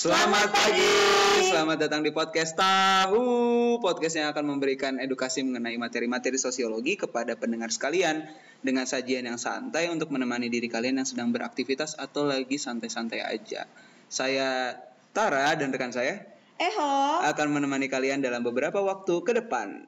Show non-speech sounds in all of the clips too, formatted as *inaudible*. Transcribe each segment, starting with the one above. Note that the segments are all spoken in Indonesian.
Selamat pagi, selamat datang di podcast Tahu Podcast yang akan memberikan edukasi mengenai materi-materi sosiologi kepada pendengar sekalian Dengan sajian yang santai untuk menemani diri kalian yang sedang beraktivitas atau lagi santai-santai aja. Saya Tara dan rekan saya Eho. akan menemani kalian dalam beberapa waktu ke depan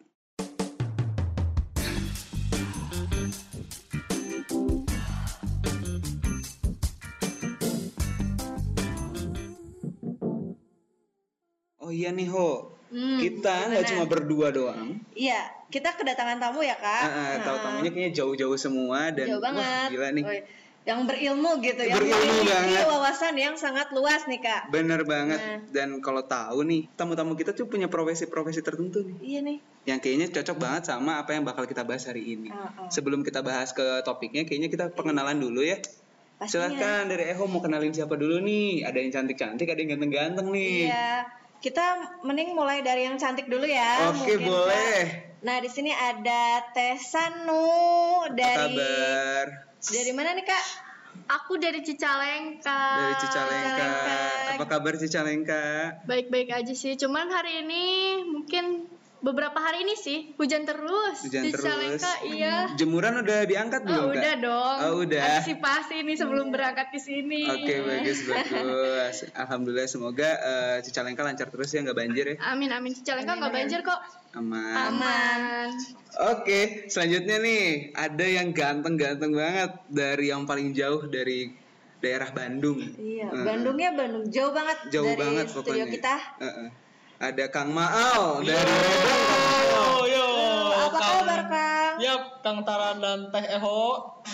iya nih Ho, Hmm, kita nggak cuma berdua doang Iya, kita kedatangan tamu ya kak. Ah, ah, tahu tamunya kayaknya jauh-jauh semua dan Jauh wah, banget. gila nih. Woi, Yang berilmu gitu, yang Berilmu memiliki banget. wawasan yang sangat luas nih kak. Bener banget. Nah. Dan kalau tahu nih, tamu-tamu kita tuh punya profesi-profesi tertentu nih. Iya nih. Yang kayaknya cocok banget sama apa yang bakal kita bahas hari ini. Ah, ah. Sebelum kita bahas ke topiknya, kayaknya kita pengenalan dulu ya. Pastinya. Silahkan dari Eho mau kenalin siapa dulu nih? Ada yang cantik-cantik, ada yang ganteng-ganteng nih. Iya. Kita mending mulai dari yang cantik dulu ya. Oke, mungkin, boleh. Kak. Nah di sini ada Teh Sanu Apa dari kabar? dari mana nih kak? Aku dari Cicalengka. Dari Cicalengka. Cicalengka. Apa kabar Cicalengka? Baik-baik aja sih. Cuman hari ini mungkin beberapa hari ini sih hujan terus. Hujan di terus. Cicalengka iya. Jemuran udah diangkat belum, Oh, Kak? udah dong. Oh, udah. Antisipasi nih sebelum berangkat ke sini. Oke bagus bagus. Alhamdulillah semoga eh, Cicalengka lancar terus ya nggak banjir ya. Amin amin Cicalengka nggak banjir kok. Aman. Aman. Oke selanjutnya nih ada yang ganteng-ganteng banget dari yang paling jauh dari daerah Bandung. Iya, Eh, Bandungnya Bandung jauh banget Jauh dari banget studio pokoknya. kita. Eh, eh. Ada Kang Maal dari Medan. Yo, yo, Apa kabar Kang? Yap, Kang Tara dan Teh Eho.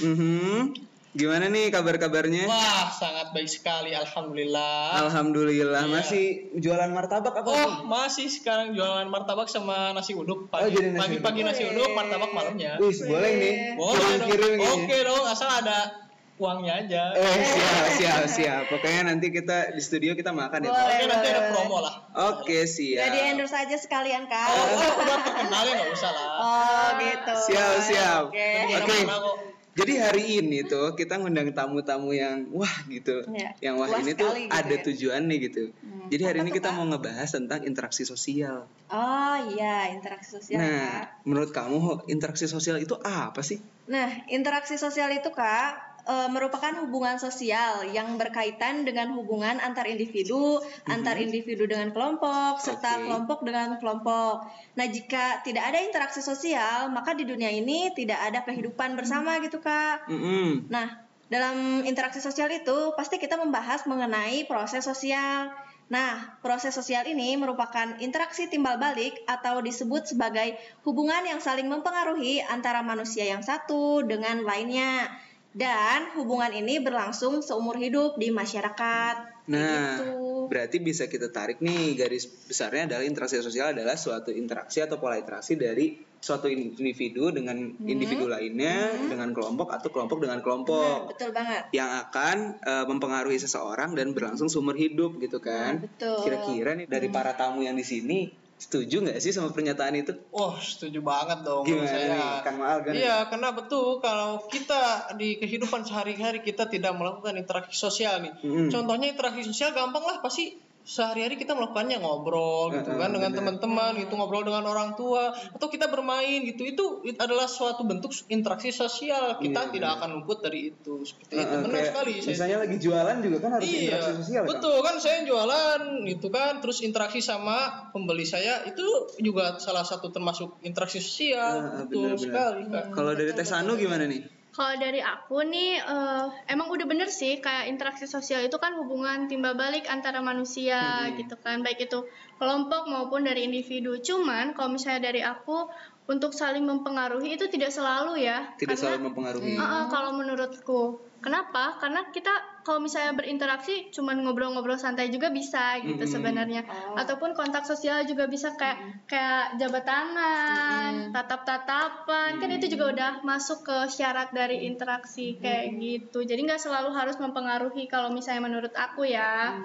Mhm. Gimana nih kabar-kabarnya? Wah, sangat baik sekali, alhamdulillah. Alhamdulillah Iya. masih jualan martabak apa? Oh, nih? masih sekarang jualan martabak sama nasi uduk. Oh, Pagi, jadi nasi pagi, pagi uduk. nasi uduk, martabak malamnya. Wih boleh nih. Boleh dong. Ini. Oke dong, asal ada uangnya aja. Eh siap siap siap. Pokoknya nanti kita di studio kita makan ya. Pak? Boleh. Oke, nanti ada promo lah. Oke siap. Jadi endorse aja sekalian Kak. Oh, oh, udah terkenal ya nggak usah lah. Oh gitu. Siap siap. Oke. Mana-mana kok. Jadi hari ini tuh kita ngundang tamu-tamu yang wah gitu. Iya. Yang wah ini tuh gitu ada ya. tujuannya gitu. Hmm. Jadi hari Apa ini kita Kak? mau ngebahas tentang interaksi sosial. Oh iya, interaksi sosial Kak. nah, menurut kamu interaksi sosial itu apa sih? Nah, interaksi sosial itu Kak e, merupakan hubungan sosial yang berkaitan dengan hubungan antar individu, antar individu dengan kelompok, serta Oke. kelompok dengan kelompok. Nah, jika tidak ada interaksi sosial, maka di dunia ini tidak ada kehidupan bersama gitu Kak. Mm-mm. Nah, dalam interaksi sosial itu pasti kita membahas mengenai proses sosial. Nah, proses sosial ini merupakan interaksi timbal balik atau disebut sebagai hubungan yang saling mempengaruhi antara manusia yang satu dengan lainnya. Dan hubungan ini berlangsung seumur hidup di masyarakat. Nah, Gitu. berarti bisa kita tarik nih garis besarnya adalah interaksi sosial adalah suatu interaksi atau pola interaksi dari suatu individu dengan individu lainnya, dengan kelompok atau kelompok dengan Nah, kelompok betul banget. yang akan eh, mempengaruhi seseorang dan berlangsung seumur hidup gitu kan. Nah, betul. Kira-kira nih dari para tamu yang di sini setuju nggak sih sama pernyataan itu? Wah, setuju banget dong Gimana saya. nih, Maal kan? Iya, karena betul kalau kita di kehidupan sehari-hari kita tidak melakukan interaksi sosial nih. Mm. Contohnya interaksi sosial gampang lah pasti sehari-hari kita melakukannya ngobrol gitu kan dengan bener. teman-teman gitu ngobrol dengan orang tua atau kita bermain gitu itu it- adalah suatu bentuk interaksi sosial kita Iya, tidak akan luput dari itu seperti itu Heeh, benar kayak sekali saya Misalnya lagi jualan juga kan harus Iya, interaksi sosial kan? betul kan saya jualan gitu kan, terus interaksi sama pembeli saya itu juga salah satu termasuk interaksi sosial, Ah, betul benar-benar. sekali kan. Kalau dari Teh Sanu gimana nih? Kalau dari aku nih, eh, emang udah bener sih kayak interaksi sosial itu kan hubungan timbal balik antara manusia Hmm. gitu kan, baik itu kelompok maupun dari individu. Cuman kalau misalnya dari aku untuk saling mempengaruhi itu tidak selalu ya. Tidak karena, selalu mempengaruhi. Ah, ah, kalau menurutku, kenapa? Karena kita kalau misalnya berinteraksi cuman ngobrol-ngobrol santai juga bisa gitu Mm-mm. sebenarnya. Oh. Ataupun kontak sosial juga bisa kayak kayak jabat tangan, tatap-tatapan, kan itu juga udah masuk ke syarat dari interaksi kayak gitu. Jadi nggak selalu harus mempengaruhi kalau misalnya menurut aku ya.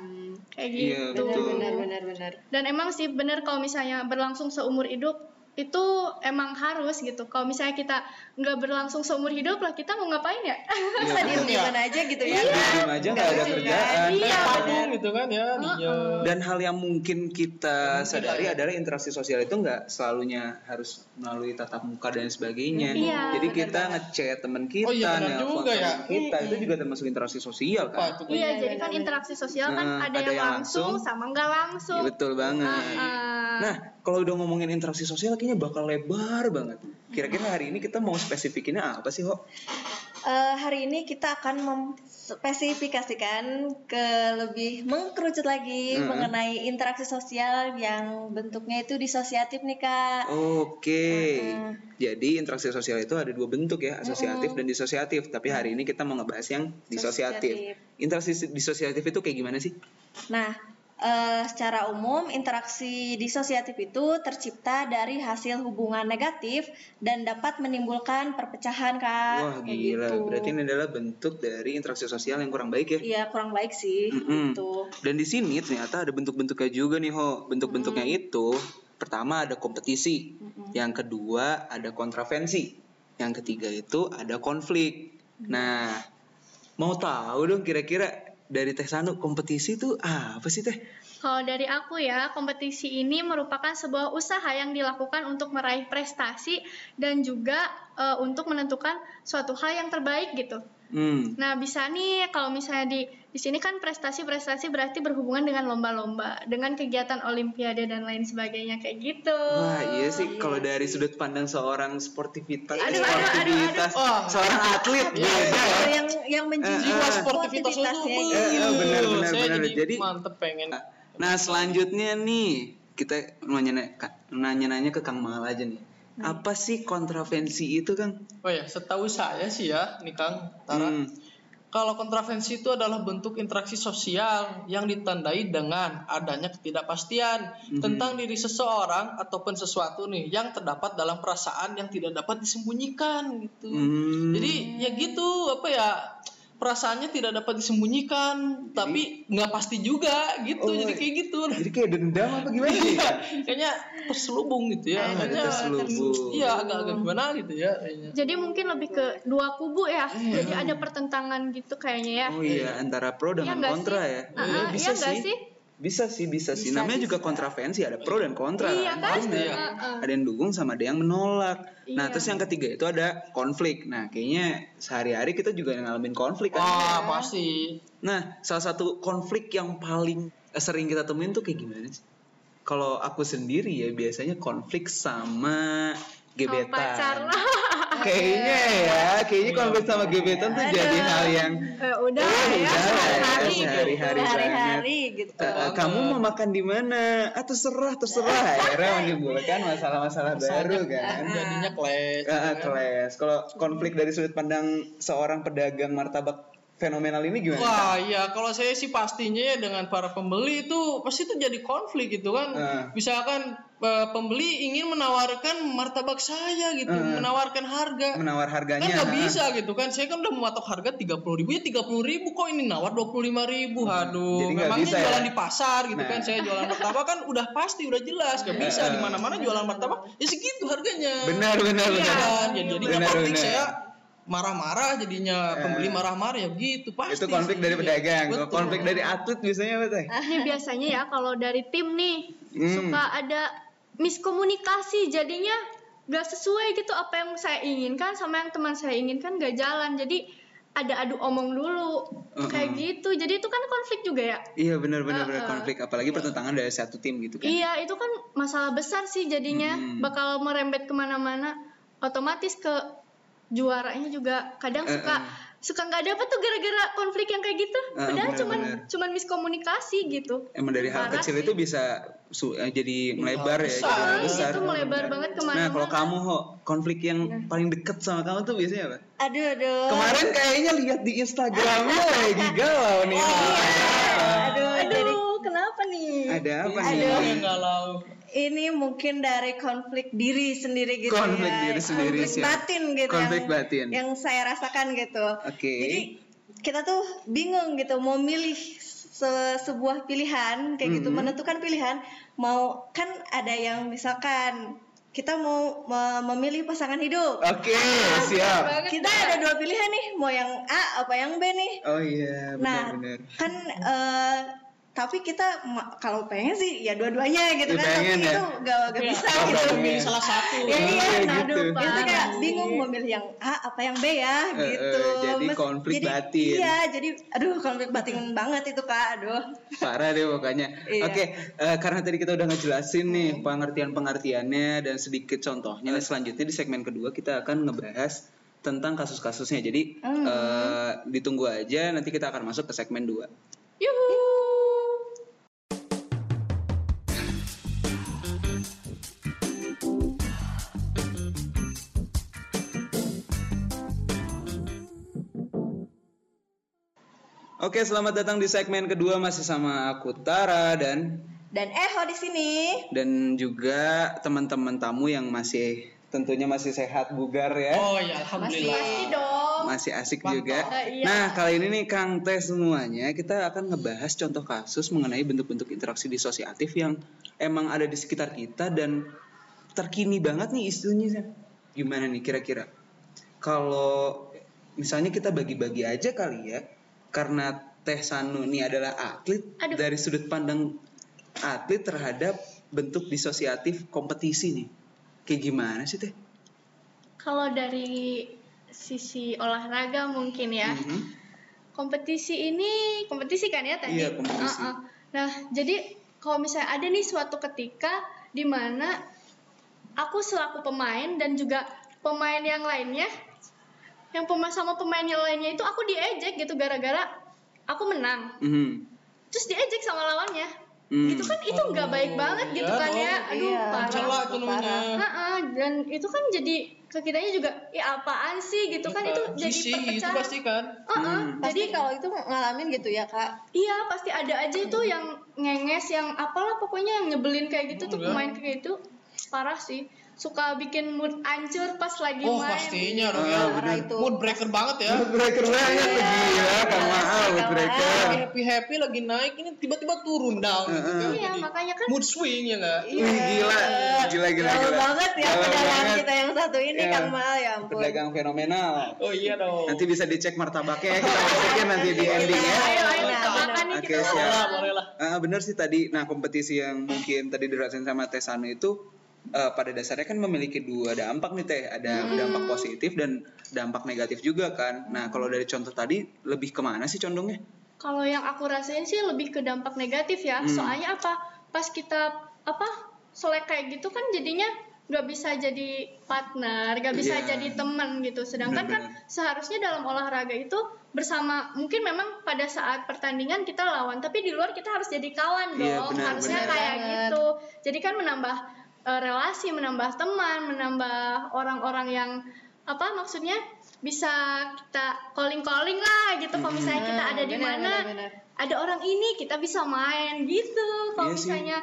Kayak Iya, gitu. betul. Benar, benar, benar. Dan emang sih bener kalau misalnya berlangsung seumur hidup itu emang harus gitu. Kalau misalnya kita nggak berlangsung seumur hidup lah, kita mau ngapain ya? Masa diem di mana aja gitu ya? Iya, diem aja nggak ada kerjaan. Iya, patung gitu kan ya. Dan hal yang mungkin kita Mungkin sadari ya. adalah interaksi sosial itu nggak selalunya harus melalui tatap muka dan sebagainya. Iya, Jadi benar kita ngechat teman kita, Oh iya, juga ya. kita, itu juga termasuk interaksi sosial kan? itu? Iya, Iya, jadi kan interaksi sosial kan Nah, ada, yang langsung, sama nggak langsung. Iya, betul banget. Ah, Nah, kalau udah ngomongin interaksi sosial kayaknya bakal lebar banget. Kira-kira hari ini kita mau spesifikinnya apa sih, Ho? Eh, hari ini kita akan memspesifikasikan ke lebih mengkerucut lagi Mm-mm. mengenai interaksi sosial yang bentuknya itu disosiatif nih kak. Oke. Mm-mm. Jadi interaksi sosial itu ada dua bentuk ya, asosiatif dan disosiatif. Tapi hari ini kita mau ngebahas yang disosiatif. Disosiatif. Interaksi disosiatif itu kayak gimana sih? Nah, eh, secara umum interaksi disosiatif itu tercipta dari hasil hubungan negatif dan dapat menimbulkan perpecahan kak. Wah Kayak gila, gitu. berarti ini adalah bentuk dari interaksi sosial yang kurang baik ya. Iya kurang baik sih. Mm-mm. Gitu. Dan di sini ternyata ada bentuk-bentuknya juga nih Ho. Bentuk-bentuknya itu pertama ada kompetisi, yang kedua ada kontravensi, yang ketiga itu ada konflik. Nah, mau tahu dong kira-kira dari Teh Sanu kompetisi itu apa sih Teh? Kalau dari aku ya, kompetisi ini merupakan sebuah usaha yang dilakukan untuk meraih prestasi dan juga eh, untuk menentukan suatu hal yang terbaik gitu. Hmm. Nah, bisa nih kalau misalnya di di sini kan prestasi-prestasi berarti berhubungan dengan lomba-lomba, dengan kegiatan olimpiade dan lain sebagainya kayak gitu. Wah iya sih iya kalau dari sudut pandang seorang sportivitas, Aduh, aduh, sportivitas, aduh, aduh. Wah. seorang atlet Iya, beda ya. Yang yang menjunjung Eh, eh. sportivitas itu Eh, benar, Uh, benar, saya benar. jadi, Jadi- mantep pengen Nah selanjutnya nih kita nanya-nanya ke Kang Mal aja nih. Apa sih kontravensi itu Kang? oh ya setahu saya sih ya nih Kang Tara Hmm. Kalau kontravensi itu adalah bentuk interaksi sosial yang ditandai dengan adanya ketidakpastian Mhm. tentang diri seseorang ataupun sesuatu nih yang terdapat dalam perasaan yang tidak dapat disembunyikan gitu Hmm. jadi ya gitu apa ya perasaannya tidak dapat disembunyikan tapi nggak pasti juga gitu Oh, jadi kayak gitu Jadi kayak dendam apa gimana? Iya, kayaknya terselubung gitu ya. Ah, Kayaknya terselubung. Iya, agak-agak gimana gitu ya kayaknya. Jadi mungkin lebih ke dua kubu ya. Jadi ada pertentangan gitu kayaknya ya. Oh iya antara pro dengan nggak kontra sih? ya. Ah, Iya, ah, iya nggak sih? Bisa sih, bisa sih. Bisa, Namanya juga bisa. kontravensi, ada pro dan kontra. Iya kan? Pasti ya. Ah, ah. Ada yang dukung sama ada yang menolak. Nah, Iya. terus yang ketiga itu ada konflik. Nah, kayaknya sehari-hari kita juga ngalamin konflik kan. Wah, pasti. Nah, salah satu konflik yang paling eh, sering kita temuin tuh kayak gimana sih? Kalau aku sendiri ya biasanya konflik sama gebetan. pacar. *laughs* kayaknya ya, kayaknya konflik sama gebetan tuh jadi hal yang Eh, udah Oh, ya udah, sehari-hari ya, gitu. sehari-hari banget. Hari-hari gitu. Eh, eh, kamu mau makan di mana? Ah terserah, terserah. *laughs* Akhirnya menimbulkan masalah-masalah baru kan. Jadinya clash. Ah, keles. Kalau konflik dari sudut pandang seorang pedagang martabak fenomenal ini gimana? Wah, iya kalau saya sih pastinya ya dengan para pembeli itu pasti itu jadi konflik gitu kan. Ah. Misalkan eh, pembeli ingin menawarkan martabak saya gitu, Ah. menawarkan harga. Menawar kan harganya. nggak ah. bisa gitu kan saya kan udah mematok harga tiga puluh ribu ya tiga puluh ribu kok ini nawar dua puluh lima ribu aduh Jadi nggak memangnya bisa ya? jualan di pasar gitu Nah. kan saya jualan martabak kan udah pasti udah jelas nggak bisa di mana mana jualan martabak ya segitu harganya Benar, benar, Iya benar. kan? ya, jadi Benar, konflik benar. saya marah-marah jadinya pembeli marah-marah ya gitu pasti Itu konflik dari Iya, pedagang. Betul. konflik dari atlet biasanya apa teh? Ini biasanya ya kalau dari tim nih Hmm. suka ada miskomunikasi jadinya gak sesuai gitu apa yang saya inginkan sama yang teman saya inginkan gak jalan jadi ada adu omong dulu Uh-uh. kayak gitu jadi itu kan konflik juga ya Iya benar benar benar Ah, ah. konflik apalagi pertentangan dari satu tim gitu kan. iya itu kan masalah besar sih jadinya Hmm. bakal merembet ke mana-mana otomatis ke juaranya juga kadang Eh, suka eh. suka nggak dapet tuh gara-gara konflik yang kayak gitu Ah, padahal benar, cuman benar. cuman miskomunikasi gitu Emang dari hal kecil sih. itu bisa su- eh, jadi melebar ya, besar. jadi Ah, besar. itu melebar banget ke mana-mana Nah, kalau kamu ho, konflik yang paling deket sama kamu tuh biasanya apa? Aduh aduh. Kemarin kayaknya lihat di Instagramnya lagi *laughs* galau nih. Aduh, jadi aduh kenapa nih Ada apa Aduh. nih? yang galau ini mungkin dari konflik diri sendiri gitu Konflik ya. diri sendiri, konflik siap. batin gitu Konflik yang, batin. yang saya rasakan gitu Oke. jadi kita tuh bingung gitu mau milih se- sebuah pilihan kayak gitu Mhm. menentukan pilihan mau kan ada yang misalkan kita mau me- memilih pasangan hidup. Oke, siap. banget Kita ada dua pilihan nih, mau yang A apa yang B nih. Oh iya, Nah, benar-benar. kan eh, tapi kita kalau pengen sih ya dua-duanya gitu Ya, kan, pengen tapi ya. itu gak, gak Iya, bisa Oh, gitu. pengen. memilih salah satu Ya, iya, Iya, aduh, gitu. itu kayak Parah bingung mau milih yang A apa yang B ya Eh, eh, gitu. jadi Mes- konflik jadi- batin. Iya, jadi aduh konflik batin banget itu kak, aduh. Parah deh pokoknya. Iya. Oke, eh, karena tadi kita udah ngejelasin nih pengertian-pengertiannya dan sedikit contohnya. Nah, selanjutnya di segmen kedua kita akan ngebahas tentang kasus-kasusnya. Jadi Hmm. eh, ditunggu aja nanti kita akan masuk ke segmen 2. Yuhu. Oke, selamat datang di segmen kedua masih sama aku Tara dan Dan Eho di sini. dan juga teman-teman tamu yang masih tentunya masih sehat bugar ya. oh ya alhamdulillah Pasti dong. Masih asik Mantap. juga. Eh, iya. Nah, kali ini nih Kang Teh semuanya kita akan ngebahas contoh kasus mengenai bentuk-bentuk interaksi disosiatif yang emang ada di sekitar kita dan terkini banget nih isunya. Gimana nih kira-kira? Kalau misalnya kita bagi-bagi aja kali ya, karena Teh Sanu ini adalah atlet Aduh. dari sudut pandang atlet terhadap bentuk disosiatif kompetisi nih. Kayak gimana sih Teh? Kalau dari sisi olahraga mungkin ya. Mhm. Kompetisi ini kompetisi kan ya tadi? Iya, kompetisi. Uh-uh. Nah, jadi kalau misalnya ada nih suatu ketika di mana aku selaku pemain dan juga pemain yang lainnya yang pemain sama pemain yang lainnya itu aku diejek gitu gara-gara aku menang. Mhm. Terus diejek sama lawannya. Hmm. Itu kan itu nggak baik banget gitu iya kan ya. Aduh, Iya. parah. Itu namanya Ha-ha, dan itu kan jadi ke kitanya juga ya apaan sih gitu kan itu jadi Sisi, itu perpecahan. pasti kan Ha-ha, Hmm. Pasti Jadi kalau itu ngalamin gitu ya kak. Iya pasti ada aja itu yang ngenges yang apalah pokoknya yang nyebelin kayak gitu tuh Enggak. pemain kayak gitu parah sih suka bikin mood hancur pas lagi oh main pastinya dong ya itu. mood breaker banget ya Breaker banget tuh gila, Kang Mahal Kang breaker. Mahal. happy happy lagi naik ini tiba-tiba turun down gitu kan iya Jadi makanya kan mood swing ya nggak Wih, gila, gila, gila, Gaul gila. banget ya pedagang banget. kita yang satu ini Iya. Kang Mal ya ampun. Pedagang fenomenal. oh iya dong Nanti bisa dicek martabaknya ya, kita masukin nanti di ending ya. ayo ayo Benar, tabakan nih Oke, kita siap. boleh lah Ah, bener sih tadi. Nah, kompetisi yang mungkin tadi dirasain sama Tesano itu eh, pada dasarnya kan memiliki dua dampak nih Teh. Ada dampak positif dan dampak negatif juga kan. Nah, kalau dari contoh tadi lebih ke mana sih condongnya? kalau yang aku rasain sih lebih ke dampak negatif ya Hmm. soalnya apa pas kita apa selek kayak gitu kan jadinya nggak bisa jadi partner nggak bisa Iya. jadi teman gitu sedangkan kan Benar-benar. seharusnya dalam olahraga itu bersama mungkin memang pada saat pertandingan kita lawan tapi di luar kita harus jadi kawan dong Iya, benar, harusnya benar. kayak Banget. gitu jadi kan menambah eh, relasi menambah teman menambah orang-orang yang apa maksudnya bisa kita calling calling lah gitu. Kalau misalnya kita ada di mana ada orang ini kita bisa main gitu. Kalau Iya misalnya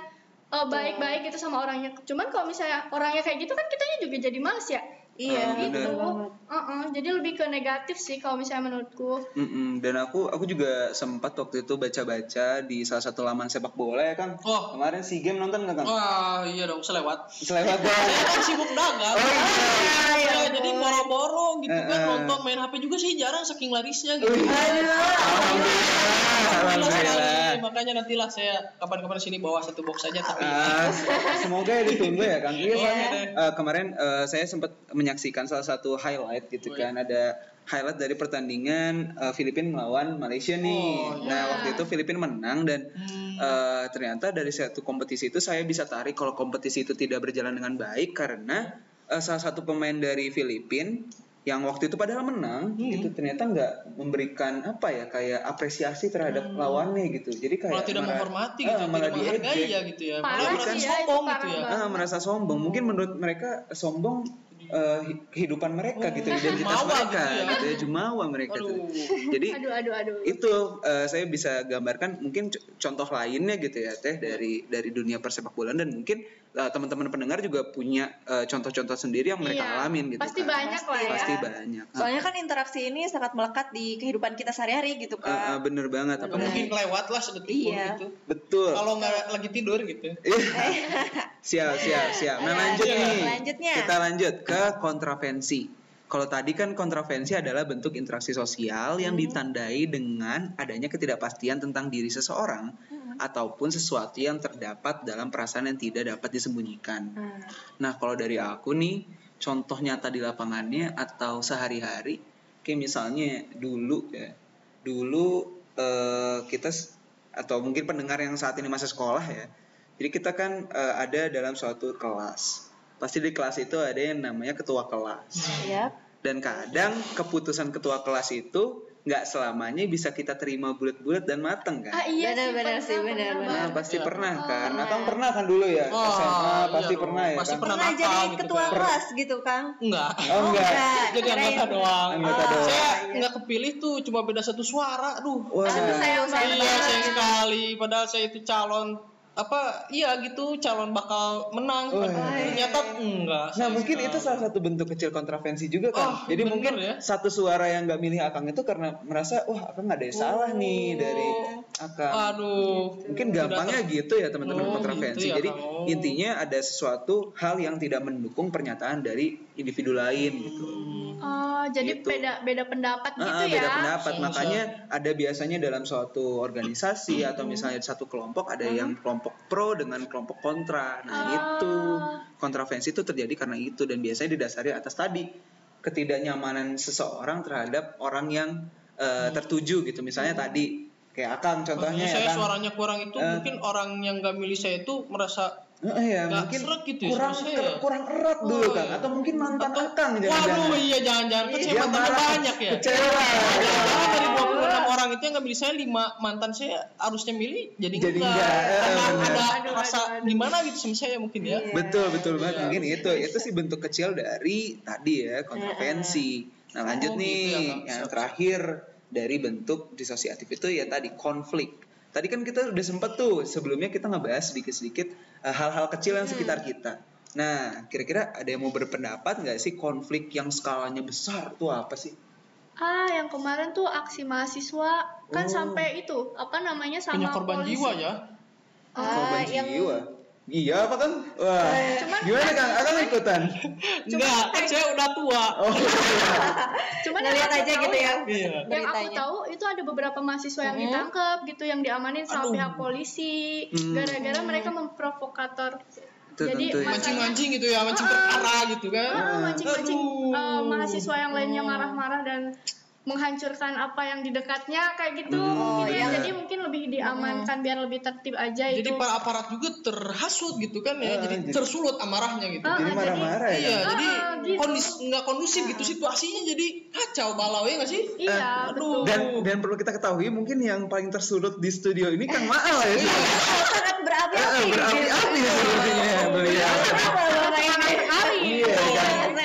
eh, baik-baik gitu sama orangnya. Cuman kalau misalnya orangnya kayak gitu kan kitanya juga jadi males ya Iya, Ah, gitu banget. Uh-uh, jadi lebih ke negatif sih kalau misalnya menurutku Mm-mm, Dan aku aku juga sempat waktu itu baca-baca di salah satu laman sepak bola ya Kang. Oh. Kemarin si game nonton nggak Kang? wah iya dong selewat Selewat *laughs* saya banget. kan sibuk dagang Oh, iya. Ya, jadi boro-boro gitu Eh, kan nonton main HP juga sih jarang saking larisnya gitu Wih. Alhamdulillah. Alhamdulillah sekali. Alhamdulillah. makanya nantilah saya kapan-kapan sini bawa satu box saja tapi Ah, semoga ya ditunggu ya Kang. Iya, iya eh, kemarin eh, saya sempat menyaksikan salah satu highlight gitu Oh, kan ada highlight dari pertandingan eh, Filipina melawan Malaysia nih. Oh, iya. Nah, waktu itu Filipina menang dan Hmm. eh, ternyata dari satu kompetisi itu saya bisa tarik kalau kompetisi itu tidak berjalan dengan baik karena eh, salah satu pemain dari Filipina yang waktu itu padahal menang Hmm. itu ternyata nggak memberikan apa ya kayak apresiasi terhadap lawannya gitu. Jadi kayak malah tidak marah- menghormati ah, gitu malah tidak menghargai ya gitu ya Parah malah merasa ya, sombong gitu ya. Ah, merasa sombong. Mungkin menurut mereka sombong eh, hi- kehidupan mereka gitu, identitas Jumawa mereka gitu ya. gitu ya, jumawa mereka tuh. Aduh. Jadi *laughs* aduh aduh aduh itu eh, saya bisa gambarkan mungkin contoh lainnya gitu ya teh dari dari dunia persepak bolaan dan mungkin eh, teman-teman pendengar juga punya eh, contoh-contoh sendiri yang mereka Iya, alamin gitu pasti kan. banyak lah ya Pasti banyak. Soalnya kan interaksi ini sangat melekat di kehidupan kita sehari-hari gitu Eh, eh, kan. bener banget. Bener. Mungkin lewat lah sedetik Iya. gitu. Betul. Kalau nggak lagi tidur gitu. *laughs* siap, siap, siap. Nah, Ayo, lanjut lanjut. nih. Selanjutnya. Kita lanjut ke kontravensi. Kalau tadi kan kontravensi adalah bentuk interaksi sosial yang Hmm. ditandai dengan adanya ketidakpastian tentang diri seseorang Hmm. ataupun sesuatu yang terdapat dalam perasaan yang tidak dapat disembunyikan. Nah, Nah, kalau dari aku nih, contoh nyata di lapangannya atau sehari-hari, kayak misalnya dulu ya, dulu eh, kita atau mungkin pendengar yang saat ini masih sekolah ya, jadi kita kan eh, ada dalam suatu kelas. Pasti di kelas itu ada yang namanya ketua kelas. Yap. Dan kadang keputusan ketua kelas itu nggak selamanya bisa kita terima bulat-bulat dan mateng kan. ah iya Benar-benar sih sih, pernah, benar, benar. Nah, pasti Iya. pernah kan. Oh, Atau iya. pernah kan dulu ya, Oh, SMA iya pasti dong. pernah ya Pasti kan. pernah. Pernah jadi gitu ketua kan. kelas gitu, Kang? Enggak. Oh enggak. Jadi kirain. anggota doang. Anggota Oh, doang. Saya iya. nggak kepilih tuh, cuma beda satu suara. Aduh. Wah. Aduh, sayang banget. Iya sayang sekali. Padahal saya itu calon apa? Iya gitu, calon bakal menang. Oh, iya. Ternyata enggak. Nah mungkin itu salah satu bentuk kecil kontravensi juga kan. Oh, Jadi bener mungkin ya. satu suara yang nggak milih Akang itu karena merasa wah Akang nggak ada yang salah nih dari Akang. Aduh. Mungkin gampangnya gitu ya teman-teman Oh, kontravensi. gitu ya, Jadi Kang. Oh. intinya ada sesuatu hal yang tidak mendukung pernyataan dari individu lain gitu. Oh jadi Gitu. beda beda pendapat gitu Ah, ya beda pendapat. Bisa, Makanya ada biasanya dalam suatu organisasi atau misalnya satu kelompok ada yang kelompok pro dengan kelompok kontra. Nah, Ah. itu kontravensi itu terjadi karena itu dan biasanya didasari atas tadi ketidaknyamanan seseorang terhadap orang yang eh, tertuju gitu. Misalnya tadi kayak Akang contohnya Makanya ya saya kan. suaranya kurang itu Eh. mungkin orang yang nggak milih saya itu merasa Eh, ya, nggak mungkin gitu ya kurang ter- kurang erat dulu Oh, kan iya. atau mungkin mantan Atau- Akang Waduh jangan-jangan. iya jangan-jangan kan saya marah, banyak ya. Kecewa. Jangan dari 26 orang itu yang nggak milih saya, 5 mantan saya harusnya milih jadi, Jadi enggak. enggak, Karena benar. ada Aduh, rasa aduh, aduh. gimana gitu sama saya mungkin ya. Betul betul banget Iya. mungkin itu itu sih bentuk kecil dari tadi ya kontravensi. Nah lanjut Oh, gitu nih ya, Kang. yang terakhir dari bentuk disosiatif itu ya tadi konflik. Tadi kan kita udah sempet tuh sebelumnya kita ngebahas sedikit-sedikit eh, hal-hal kecil yang sekitar kita. Nah kira-kira ada yang mau berpendapat nggak sih konflik yang skalanya besar tuh apa sih? ah yang kemarin tuh aksi mahasiswa kan Oh. sampai itu apa namanya sama Punya korban polisi. jiwa ya. Korban Ah, yang jiwa. Iya apa kan? Wah, Cuman- gimana kang? Akan ikutan? Enggak, kan saya udah tua. Oh, *laughs* cuman ngeliat aja tahu- gitu ya. Iya. yang aku tahu itu ada beberapa mahasiswa yang Mhm. ditangkap gitu yang diamanin sama Aduh. pihak polisi Hmm. gara-gara mereka memprovokator Itu jadi Mancing-mancing gitu ya, mancing Ah. perkara gitu kan. ah, mancing-mancing eh, mahasiswa yang lainnya marah-marah dan menghancurkan apa yang di dekatnya kayak gitu Hmm, mungkin ya. iya. jadi mungkin lebih diamankan biar lebih tertib aja Jadi itu para aparat juga terhasut gitu kan ya, Ah, jadi jadi- tersulut amarahnya gitu. Ah, Jadi jadi- marah-marah ya. Iya, jadi Ah, gitu. kondis nggak kondusif gitu situasinya jadi kacau balau ya nggak sih? iya aduh. betul Dan dan perlu kita ketahui mungkin yang paling tersulut di studio ini Kang Maal ya. Iya. sangat berapi-api. Eh, Berapi-api sepertinya beliau. Raini? sekali Iya,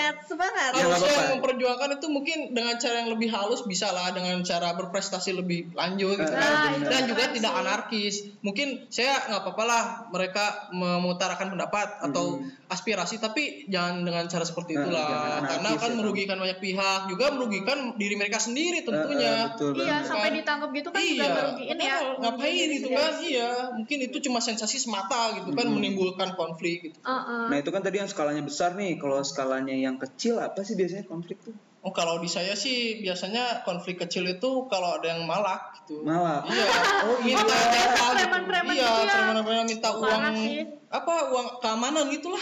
kan? Sangat semangat. Ya, nggak Harusnya yang memperjuangkan itu mungkin dengan cara yang lebih halus bisa lah dengan cara berprestasi lebih lanjut gitu Ah, kan. benar. dan juga tidak anarkis. Mungkin saya nggak apa-apa lah mereka mengutarakan pendapat atau aspirasi tapi jangan dengan cara seperti Ah, itulah karena ya, akan Kang. merugikan banyak pihak juga merugikan diri mereka sendiri tentunya. Eh, eh, betul iya banget. sampai ditangkap gitu kan juga iya, merugiin ya betul. ngapain gitu kan? Iya, mungkin itu cuma sensasi semata gitu kan menimbulkan konflik gitu. Uh-uh. Nah itu kan tadi yang skalanya besar nih. Kalau skalanya yang kecil apa sih biasanya konflik tuh? Oh kalau di saya sih biasanya konflik kecil itu kalau ada yang malak gitu. Malah. Iya. *laughs* Oh minta iya. jatah gitu. Preman-preman Iya, gitu ya. preman-preman minta uang sih. apa uang keamanan gitulah.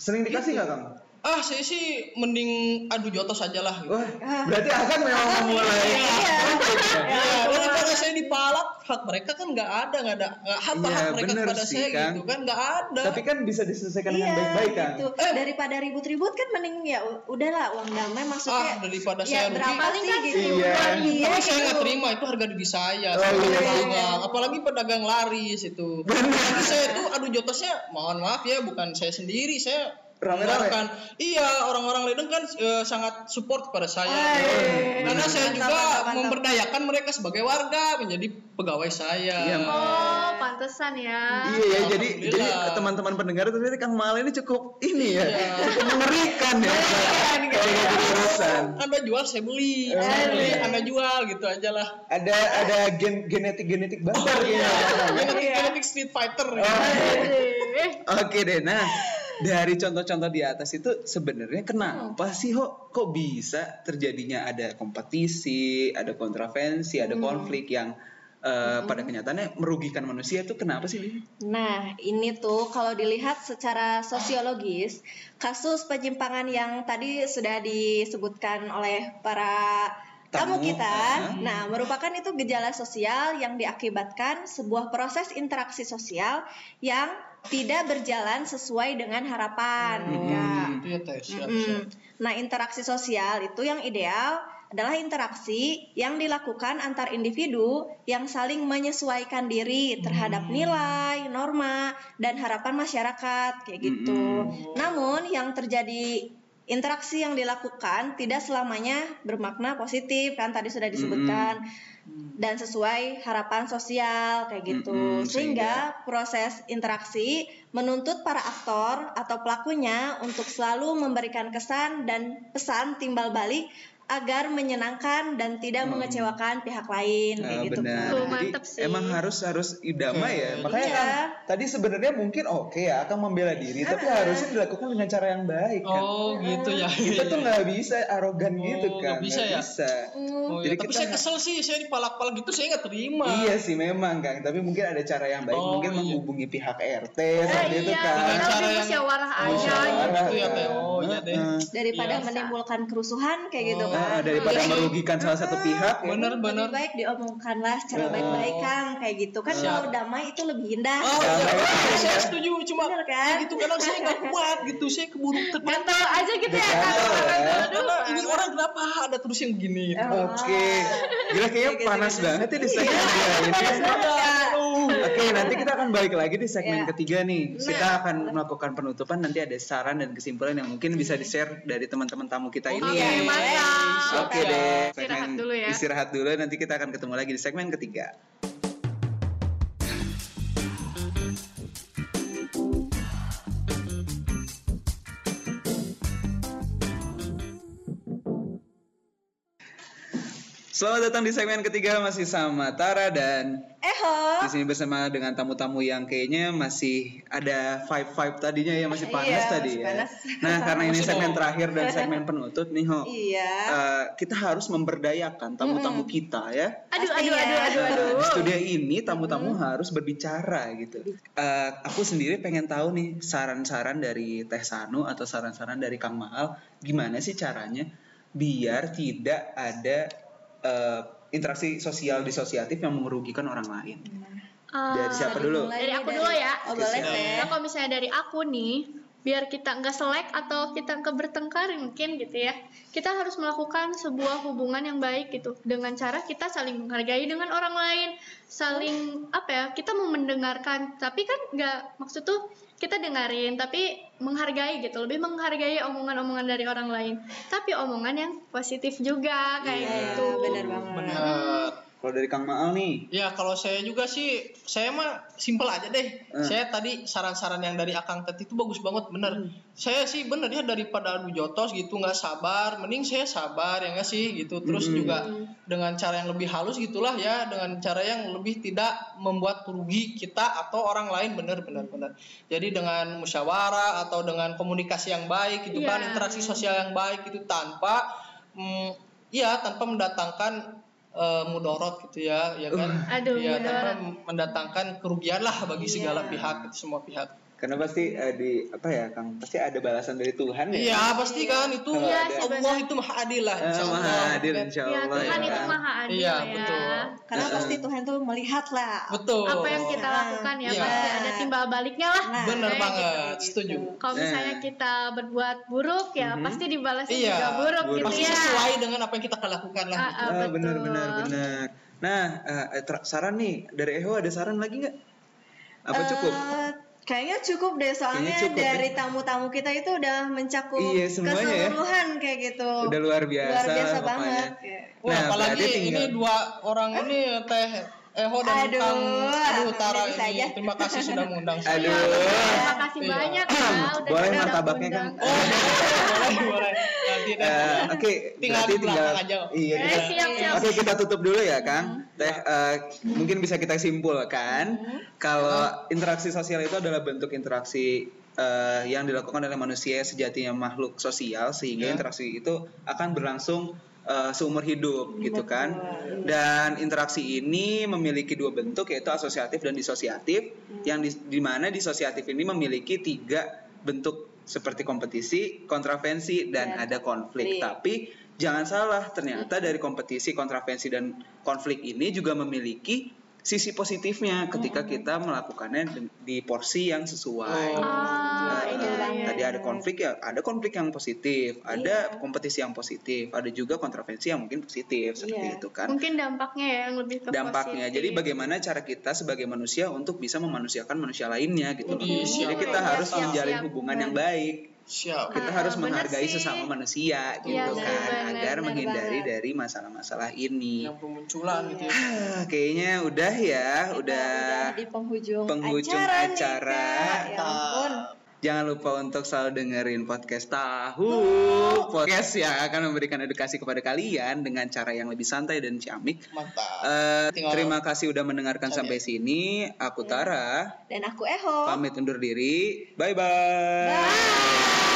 Sering dikasih nggak Kang? Ah, saya sih mending adu jotos aja lah gitu. Wah, berarti akan memang memulai. Iya. Iya, daripada saya dipalak, hak mereka kan nggak ada, nggak ada nggak hak Iya, hak mereka kepada sih, saya Kang. gitu kan nggak ada. Tapi kan bisa diselesaikan dengan Iya, baik-baik kan? gitu. Eh. Daripada ribut-ribut kan mending ya udahlah uang damai maksudnya. Ah, daripada ya, saya rugi. berapa sih gitu. Iya. Iya, Tapi saya gitu. nggak terima itu harga diri saya Oh, iya. pedagang, apalagi pedagang laris itu. Saya itu adu jotosnya, mohon maaf ya, bukan saya sendiri, saya Rame-rame? mendengarkan. Iya, orang-orang Ledeng kan eh, sangat support kepada saya. Hai. Karena saya Mantap, juga mantap, mantap. memberdayakan mereka sebagai warga menjadi pegawai saya. Iya, oh pantesan ya. Iya ya, jadi jadi teman-teman pendengar itu ternyata Kang Mal ini cukup ini ya, Iya. cukup mengerikan ya. Anda jual saya beli saya beli anda jual gitu aja lah Ada ada gen genetik genetik baru ya. genetik genetik street fighter Eh, Oke deh, nah dari contoh-contoh di atas itu sebenarnya kenapa sih kok kok bisa terjadinya ada kompetisi, ada kontravensi, ada konflik yang eh, pada kenyataannya merugikan manusia itu kenapa sih? Nah, ini tuh kalau dilihat secara sosiologis, kasus penyimpangan yang tadi sudah disebutkan oleh para Tamu, tamu kita, nah merupakan itu gejala sosial yang diakibatkan sebuah proses interaksi sosial yang tidak berjalan sesuai dengan harapan. Ya. itu ya teh siap Mm-mm. siap Nah, interaksi sosial itu yang ideal adalah interaksi yang dilakukan antar individu yang saling menyesuaikan diri terhadap nilai, norma, dan harapan masyarakat kayak gitu. Namun yang terjadi interaksi yang dilakukan tidak selamanya bermakna positif kan tadi sudah disebutkan dan sesuai harapan sosial kayak gitu. Mm-mm, sehingga proses interaksi menuntut para aktor atau pelakunya untuk selalu memberikan kesan dan pesan timbal balik agar menyenangkan dan tidak mengecewakan pihak lain kayak Ah, gitu benar. kan. Tuh, Jadi sih. emang harus harus idamai ya. Makanya Iya. kan tadi sebenarnya mungkin oke ya akan membela diri, tapi harusnya dilakukan dengan cara yang baik kan. oh gitu ya Kita tuh nggak bisa arogan gitu Oh, kan. nggak bisa ya? bisa. Oh, Jadi ya, tapi kita saya kesel sih saya dipalak-palak gitu saya nggak terima Iya sih memang Kang, tapi mungkin ada cara yang baik, Oh, mungkin iya. menghubungi pihak RT eh, seperti itu iya, kan. kita Cara yang- musyawarah aja Musyawarah, gitu. gitu ya. Oh, iya deh. Daripada menimbulkan kerusuhan kayak gitu Oh, kan. Daripada Iya merugikan salah satu pihak ya. bener Lebih bener baik diomongkanlah secara Oh. baik-baik Kang kayak gitu kan Siap. kalau damai itu lebih indah. Oh, iya, saya setuju cuma Bener kan? gitu kadang saya nggak kuat gitu saya keburu terpancing Gatel aja gitu ya. Kak. ya. karena ini orang kenapa ada terus yang begini gitu. Oke, gila kayaknya panas banget ya di segmen dua ini. Oke, nanti kita akan balik lagi di segmen Ya. ketiga nih. Kita akan melakukan penutupan, nanti ada saran dan kesimpulan yang mungkin bisa di-share dari teman-teman tamu kita ini. Oke, mantap. Oke deh, Istirahat segmen- dulu ya. Istirahat dulu, nanti kita akan ketemu lagi di segmen ketiga. Selamat datang di segmen ketiga masih sama Tara dan Eho. di sini bersama dengan tamu-tamu yang kayaknya masih ada vibe vibe tadinya ya masih panas Iya, tadi masih ya. panas. Nah karena ini segmen terakhir dan *laughs* segmen penutup nih Ho, Iya. eh, kita harus memberdayakan tamu-tamu kita ya. Aduh, aduh, ya. aduh, aduh, aduh. di studio ini tamu-tamu harus berbicara gitu. Eh, aku sendiri pengen tahu nih saran-saran dari Teh Sanu atau saran-saran dari Kang Mahal gimana sih caranya biar tidak ada eh, interaksi sosial disosiatif yang merugikan orang lain. Ah, Dari siapa dulu? Mulai Dari aku dulu ya. Oh boleh. Nah, kalau misalnya dari aku nih, biar kita nggak selek atau kita nggak bertengkar mungkin gitu ya, kita harus melakukan sebuah hubungan yang baik gitu dengan cara kita saling menghargai dengan orang lain, saling apa ya, kita mau mendengarkan, tapi kan nggak maksud tuh kita dengerin tapi menghargai gitu, lebih menghargai omongan-omongan dari orang lain, tapi omongan yang positif juga kayak Iya, gitu. benar banget. benar Kalau dari Kang Maal nih, Ya kalau saya juga sih, saya mah simpel aja deh. Hmm. Saya tadi saran-saran yang dari Akang Tet itu bagus banget, bener. Saya sih bener ya daripada adu jotos gitu nggak sabar, mending saya sabar ya nggak sih gitu. Terus Hmm. juga dengan cara yang lebih halus gitulah ya, dengan cara yang lebih tidak membuat rugi kita atau orang lain bener bener bener. Jadi dengan musyawarah atau dengan komunikasi yang baik gitu kan, Iya. interaksi sosial yang baik itu tanpa, mm, ya tanpa mendatangkan eh, mudorot gitu ya, ya kan? Aduh, ya, mudorot. tanpa mendatangkan kerugian lah bagi Iya. segala pihak, gitu, semua pihak. Karena pasti eh, di apa ya Kang, pasti ada balasan dari Tuhan ya. Iya, pasti kan itu Iya sih, Allah itu maha adil lah, Eh, insya Allah. maha adil insya Ya Allah Tuhan ya itu kan? maha adil Iya, ya. betul. Karena Heeh. pasti Tuhan tuh melihat lah. Betul. apa yang kita lakukan ya Iya. pasti ada timbal baliknya lah. Nah, Bener kayak banget, gitu. setuju. Kalau misalnya Nah. kita berbuat buruk ya Mhm. pasti dibalasnya Iya, juga buruk buruk. gitu Pasti ya. sesuai dengan apa yang kita lakukan lah. Ah, gitu. ah, Ah, betul. benar benar benar. Nah, eh, ter- saran nih dari Eho ada saran lagi nggak? Apa cukup? Eh, kayaknya cukup deh soalnya cukup, dari tamu-tamu kita itu udah mencakup Iya, semuanya ya. keseluruhan kayak gitu. Udah luar biasa. Luar biasa pokoknya. banget. Wah, Nah, apalagi berarti ini tinggal- dua orang ini teh Eho dan Aduh, Kang Aduh Utara ini. aja. Terima kasih sudah mengundang *laughs* saya. Aduh. Terima kasih Iya. banyak ya udah Boleh udah martabaknya. Kang? Oh, boleh, boleh. Nanti deh. Eh, Oke, Tinggal berarti di belakang aja. Iya, Eh, kita- siap siap. Oke kita tutup dulu ya Kang. Teh eh, mungkin bisa kita simpulkan kalau interaksi sosial itu adalah bentuk interaksi eh, yang dilakukan oleh manusia sejatinya makhluk sosial sehingga Ya. interaksi itu akan berlangsung eh, seumur hidup gitu kan. Dan interaksi ini memiliki dua bentuk yaitu asosiatif dan disosiatif yang di, di mana disosiatif ini memiliki tiga bentuk seperti kompetisi, kontravensi dan Dan ada konflik. konflik. Tapi jangan salah, ternyata dari kompetisi, kontravensi dan konflik ini juga memiliki sisi positifnya ketika kita melakukannya di- di porsi yang sesuai. Ah, Nah, iya, iya, tadi ada konflik ya, ada konflik yang positif, ada kompetisi yang positif, ada juga kontravensi yang mungkin positif seperti Iya. itu kan. Mungkin dampaknya ya yang lebih ke Dampaknya. positif. Jadi bagaimana cara kita sebagai manusia untuk bisa memanusiakan manusia lainnya gitu loh. Widih, Jadi kita harus menjalin hubungan yang baik. Siap. Kita Ah, harus bener menghargai sih. sesama manusia gitu Iya, kan bener, agar bener menghindari banget. dari masalah-masalah ini. Yang bermunculan gitu ya. Ah, kayaknya udah ya, Kita udah. di penghujung, penghujung acara, nih, acara. Kak. Ya ampun. Jangan lupa untuk selalu dengerin podcast Tahu, podcast yang akan memberikan edukasi kepada kalian dengan cara yang lebih santai dan ciamik. Mantap. Eh, Tinggal- terima kasih udah mendengarkan sampai sini. Aku Tara, Dan aku Eho. pamit undur diri. Bye bye. Bye.